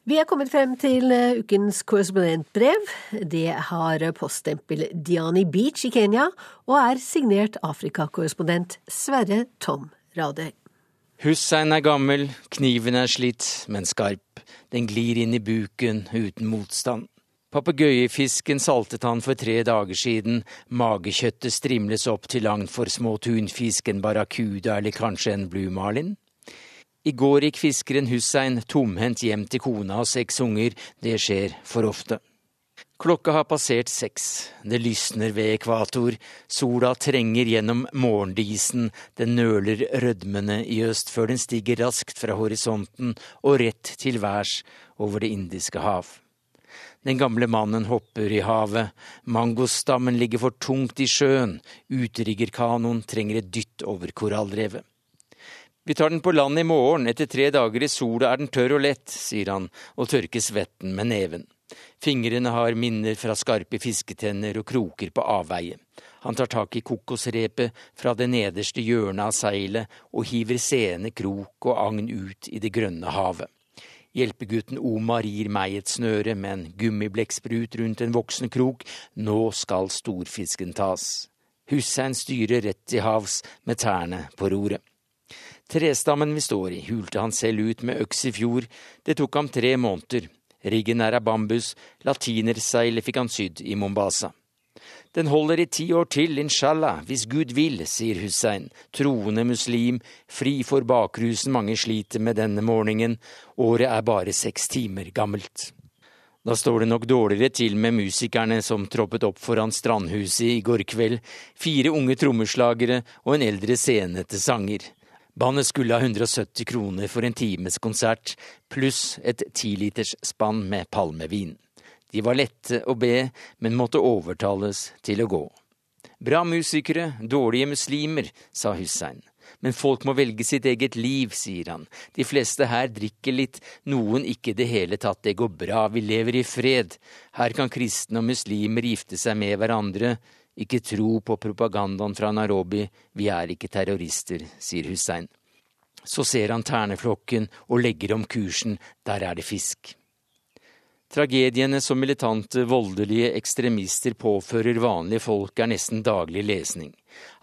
Vi er kommet frem til eh, ukens korrespondentbrev. Det har poststempel Diani Beach i Kenya, og er signert Afrikakorrespondent Sverre Tom Radøy. Hussein er gammel, kniven er slitt, men skarp. Den glir inn i buken uten motstand. Papegøyefisken saltet han for tre dager siden, magekjøttet strimles opp til langt for små tunfisk, en barracuda eller kanskje en blue marlin. I går gikk fiskeren Hussein tomhendt hjem til kona og seks unger, det skjer for ofte. Klokka har passert seks, det lysner ved ekvator, sola trenger gjennom morgendisen, den nøler rødmende i øst før den stiger raskt fra horisonten og rett til værs over Det indiske hav. Den gamle mannen hopper i havet, mangostammen ligger for tungt i sjøen, utriggerkanoen trenger et dytt over korallrevet. Vi tar den på land i morgen, etter tre dager i sola er den tørr og lett, sier han og tørker svetten med neven. Fingrene har minner fra skarpe fisketenner og kroker på avveie. Han tar tak i kokosrepet fra det nederste hjørnet av seilet og hiver seende krok og agn ut i det grønne havet. Hjelpegutten Omar gir meg et snøre med en gummiblekksprut rundt en voksen krok. Nå skal storfisken tas. Hussein styrer rett til havs med tærne på roret. Trestammen vi står i, hulte han selv ut med øks i fjor, det tok ham tre måneder. Riggen er av bambus, latinerseilet fikk han sydd i Mombasa. Den holder i ti år til, inshallah, hvis Gud vil, sier Hussein, troende muslim, fri for bakrusen mange sliter med denne morgenen, året er bare seks timer gammelt. Da står det nok dårligere til med musikerne som troppet opp foran Strandhuset i går kveld, fire unge trommeslagere og en eldre scenete sanger. Bandet skulle ha 170 kroner for en times konsert, pluss et tiliters spann med palmevin. De var lette å be, men måtte overtales til å gå. Bra musikere, dårlige muslimer, sa Hussein. Men folk må velge sitt eget liv, sier han. De fleste her drikker litt, noen ikke i det hele tatt, det går bra, vi lever i fred. Her kan kristne og muslimer gifte seg med hverandre, ikke tro på propagandaen fra Nairobi, vi er ikke terrorister, sier Hussein. Så ser han terneflokken og legger om kursen, der er det fisk. Tragediene som militante, voldelige ekstremister påfører vanlige folk, er nesten daglig lesning.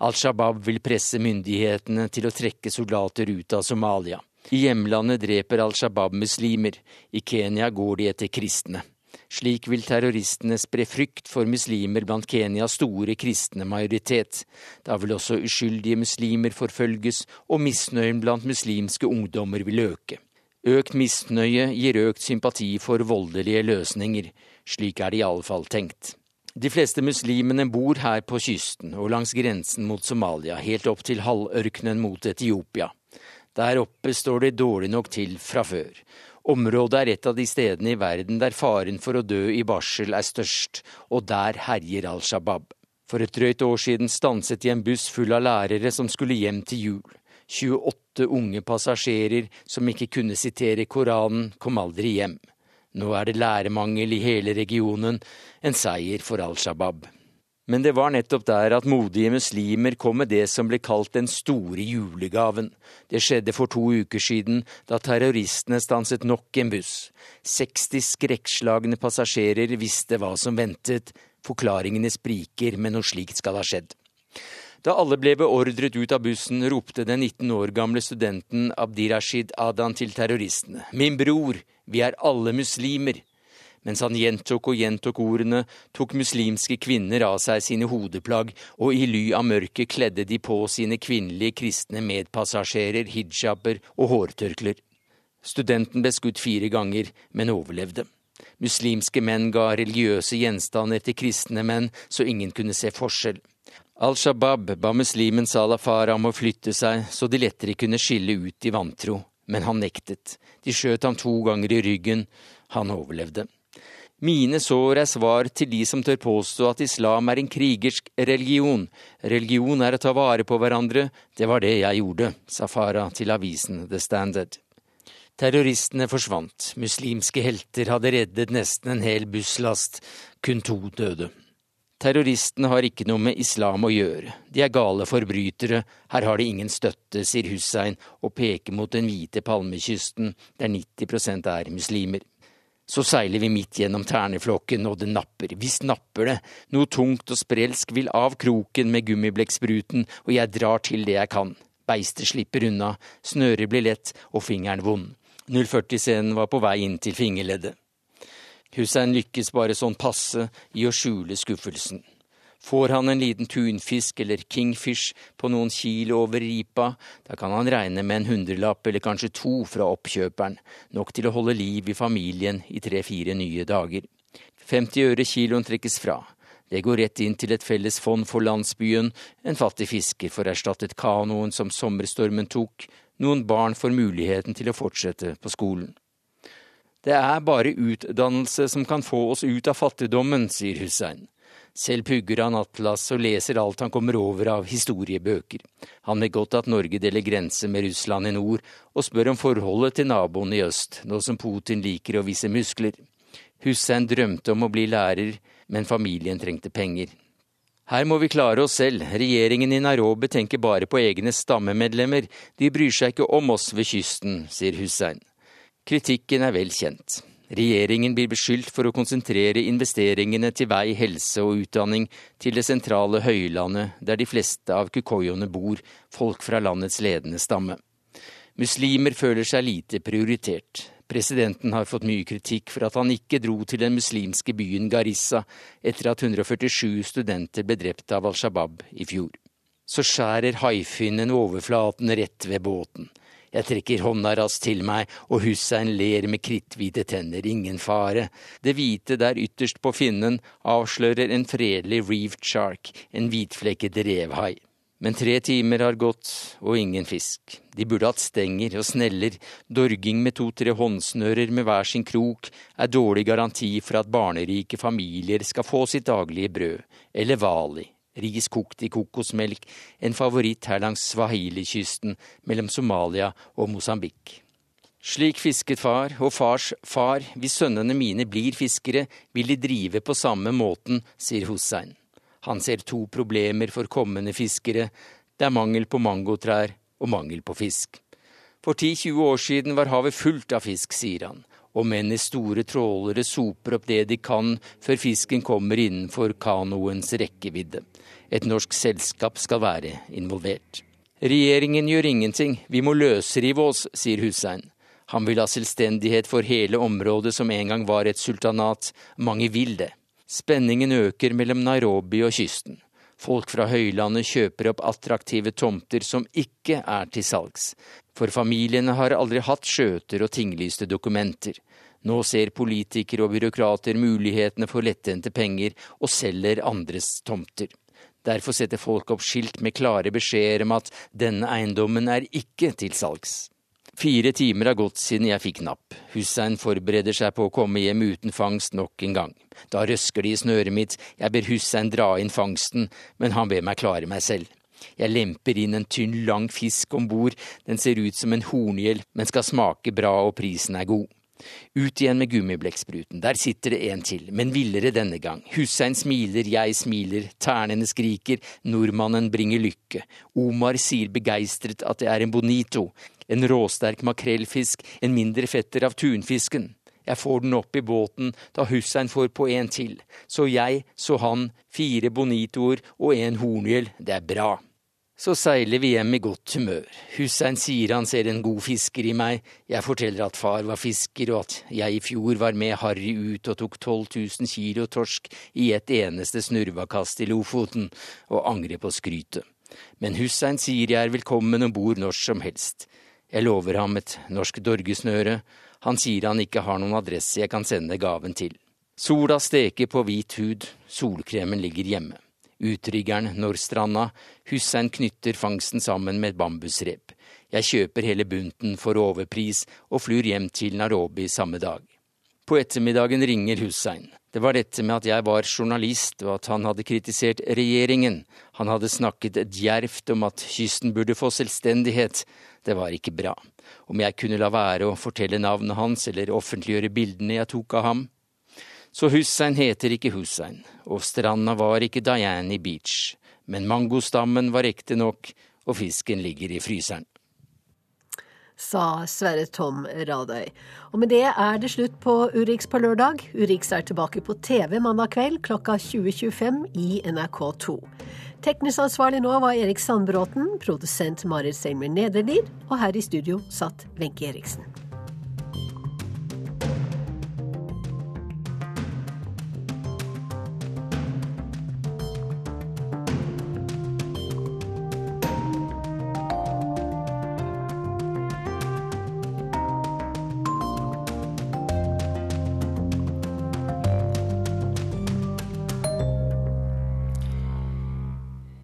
Al Shabaab vil presse myndighetene til å trekke soldater ut av Somalia. I hjemlandet dreper Al Shabaab muslimer, i Kenya går de etter kristne. Slik vil terroristene spre frykt for muslimer blant Kenyas store kristne majoritet. Da vil også uskyldige muslimer forfølges, og misnøyen blant muslimske ungdommer vil øke. Økt misnøye gir økt sympati for voldelige løsninger. Slik er det iallfall tenkt. De fleste muslimene bor her på kysten og langs grensen mot Somalia, helt opp til halvørkenen mot Etiopia. Der oppe står det dårlig nok til fra før. Området er et av de stedene i verden der faren for å dø i barsel er størst, og der herjer Al Shabaab. For et drøyt år siden stanset de en buss full av lærere som skulle hjem til jul. 28 unge passasjerer som ikke kunne sitere Koranen, kom aldri hjem. Nå er det læremangel i hele regionen, en seier for Al Shabaab. Men det var nettopp der at modige muslimer kom med det som ble kalt den store julegaven. Det skjedde for to uker siden, da terroristene stanset nok en buss. 60 skrekkslagne passasjerer visste hva som ventet. Forklaringene spriker, men noe slikt skal ha skjedd. Da alle ble beordret ut av bussen, ropte den 19 år gamle studenten Abdirashid Adan til terroristene. Min bror, vi er alle muslimer. Mens han gjentok og gjentok ordene, tok muslimske kvinner av seg sine hodeplagg, og i ly av mørket kledde de på sine kvinnelige kristne medpassasjerer hijaber og hårtørklær. Studenten ble skutt fire ganger, men overlevde. Muslimske menn ga religiøse gjenstander til kristne menn, så ingen kunne se forskjell. Al Shabaab ba muslimen Salah Farah om å flytte seg, så de lettere kunne skille ut i vantro, men han nektet. De skjøt ham to ganger i ryggen. Han overlevde. Mine sår er svar til de som tør påstå at islam er en krigersk religion. Religion er å ta vare på hverandre. Det var det jeg gjorde, sa Farah til avisen The Standard. Terroristene forsvant. Muslimske helter hadde reddet nesten en hel busslast. Kun to døde. Terroristene har ikke noe med islam å gjøre. De er gale forbrytere. Her har de ingen støtte, sier Hussein og peker mot den hvite palmekysten, der 90% er muslimer. Så seiler vi midt gjennom terneflokken, og det napper. Visst napper det. Noe tungt og sprelsk vil av kroken med gummiblekkspruten, og jeg drar til det jeg kan. Beistet slipper unna, snøret blir lett og fingeren vond. 040-scenen var på vei inn til fingerleddet. Hussein lykkes bare sånn passe i å skjule skuffelsen. Får han en liten tunfisk eller kingfish på noen kilo over ripa, da kan han regne med en hundrelapp eller kanskje to fra oppkjøperen, nok til å holde liv i familien i tre-fire nye dager. 50 øre kiloen trekkes fra. Det går rett inn til et felles fond for landsbyen, en fattig fisker får erstattet kanoen som sommerstormen tok, noen barn får muligheten til å fortsette på skolen. Det er bare utdannelse som kan få oss ut av fattigdommen, sier Hussein. Selv pugger han atlas og leser alt han kommer over av historiebøker. Han vet godt at Norge deler grense med Russland i nord, og spør om forholdet til naboen i øst, nå som Putin liker å vise muskler. Hussein drømte om å bli lærer, men familien trengte penger. Her må vi klare oss selv, regjeringen i Nairobi tenker bare på egne stammemedlemmer, de bryr seg ikke om oss ved kysten, sier Hussein. Kritikken er vel kjent. Regjeringen blir beskyldt for å konsentrere investeringene til vei, helse og utdanning til det sentrale høylandet, der de fleste av kukoyoene bor, folk fra landets ledende stamme. Muslimer føler seg lite prioritert. Presidenten har fått mye kritikk for at han ikke dro til den muslimske byen Garissa etter at 147 studenter ble drept av Al Shabaab i fjor. Så skjærer haifinnen overflaten rett ved båten. Jeg trekker hånda raskt til meg, og Hussein ler med kritthvite tenner, ingen fare. Det hvite der ytterst på finnen avslører en fredelig reeved shark, en hvitflekket revhai. Men tre timer har gått, og ingen fisk. De burde hatt stenger og sneller. Dorging med to-tre håndsnører med hver sin krok er dårlig garanti for at barnerike familier skal få sitt daglige brød. Eller vali, ris kokt i kokosmelk, en favoritt her langs Swahili-kysten mellom Somalia og Mosambik. Slik fisket far og fars far, hvis sønnene mine blir fiskere, vil de drive på samme måten, sier Hussein. Han ser to problemer for kommende fiskere. Det er mangel på mangotrær og mangel på fisk. For 10-20 år siden var havet fullt av fisk, sier han, og menn i store trålere soper opp det de kan før fisken kommer innenfor kanoens rekkevidde. Et norsk selskap skal være involvert. Regjeringen gjør ingenting, vi må løsrive oss, sier Hussein. Han vil ha selvstendighet for hele området som en gang var et sultanat. Mange vil det. Spenningen øker mellom Nairobi og kysten. Folk fra høylandet kjøper opp attraktive tomter som ikke er til salgs, for familiene har aldri hatt skjøter og tinglyste dokumenter. Nå ser politikere og byråkrater mulighetene for lettjente penger og selger andres tomter. Derfor setter folk opp skilt med klare beskjeder om at denne eiendommen er ikke til salgs. Fire timer har gått siden jeg fikk napp. Hussein forbereder seg på å komme hjem uten fangst nok en gang. Da røsker de i snøret mitt, jeg ber Hussein dra inn fangsten, men han ber meg klare meg selv. Jeg lemper inn en tynn, lang fisk om bord, den ser ut som en horngjell, men skal smake bra og prisen er god. Ut igjen med gummiblekkspruten, der sitter det en til, men villere denne gang. Hussein smiler, jeg smiler, ternene skriker, nordmannen bringer lykke. Omar sier begeistret at det er en bonito, en råsterk makrellfisk, en mindre fetter av tunfisken. Jeg får den opp i båten da Hussein får på en til. Så jeg, så han, fire bonitoer og en horngjell, det er bra. Så seiler vi hjem i godt humør. Hussein sier han ser en god fisker i meg, jeg forteller at far var fisker og at jeg i fjor var med Harry ut og tok 12 000 kilo torsk i et eneste snurvakast i Lofoten, og angrer på skrytet. Men Hussein sier jeg er velkommen om bord når som helst. Jeg lover ham et norsk dorgesnøre. Han sier han ikke har noen adresse jeg kan sende gaven til. Sola steker på hvit hud, solkremen ligger hjemme. Utriggeren når stranda, Hussein knytter fangsten sammen med et bambusrep. Jeg kjøper hele bunten for overpris og flyr hjem til Narobi samme dag. På ettermiddagen ringer Hussein. Det var dette med at jeg var journalist og at han hadde kritisert regjeringen. Han hadde snakket djervt om at kysten burde få selvstendighet. Det var ikke bra. Om jeg kunne la være å fortelle navnet hans eller offentliggjøre bildene jeg tok av ham. Så Hussein heter ikke Hussein, og stranda var ikke Diani Beach. Men mangostammen var ekte nok, og fisken ligger i fryseren sa Sverre Tom Radøy. Og med det er det slutt på Urix på lørdag. Urix er tilbake på TV mandag kveld klokka 20.25 i NRK2. Teknisk ansvarlig nå var Erik Sandbråten, produsent Marit Selmer Nederlid, og her i studio satt Wenche Eriksen.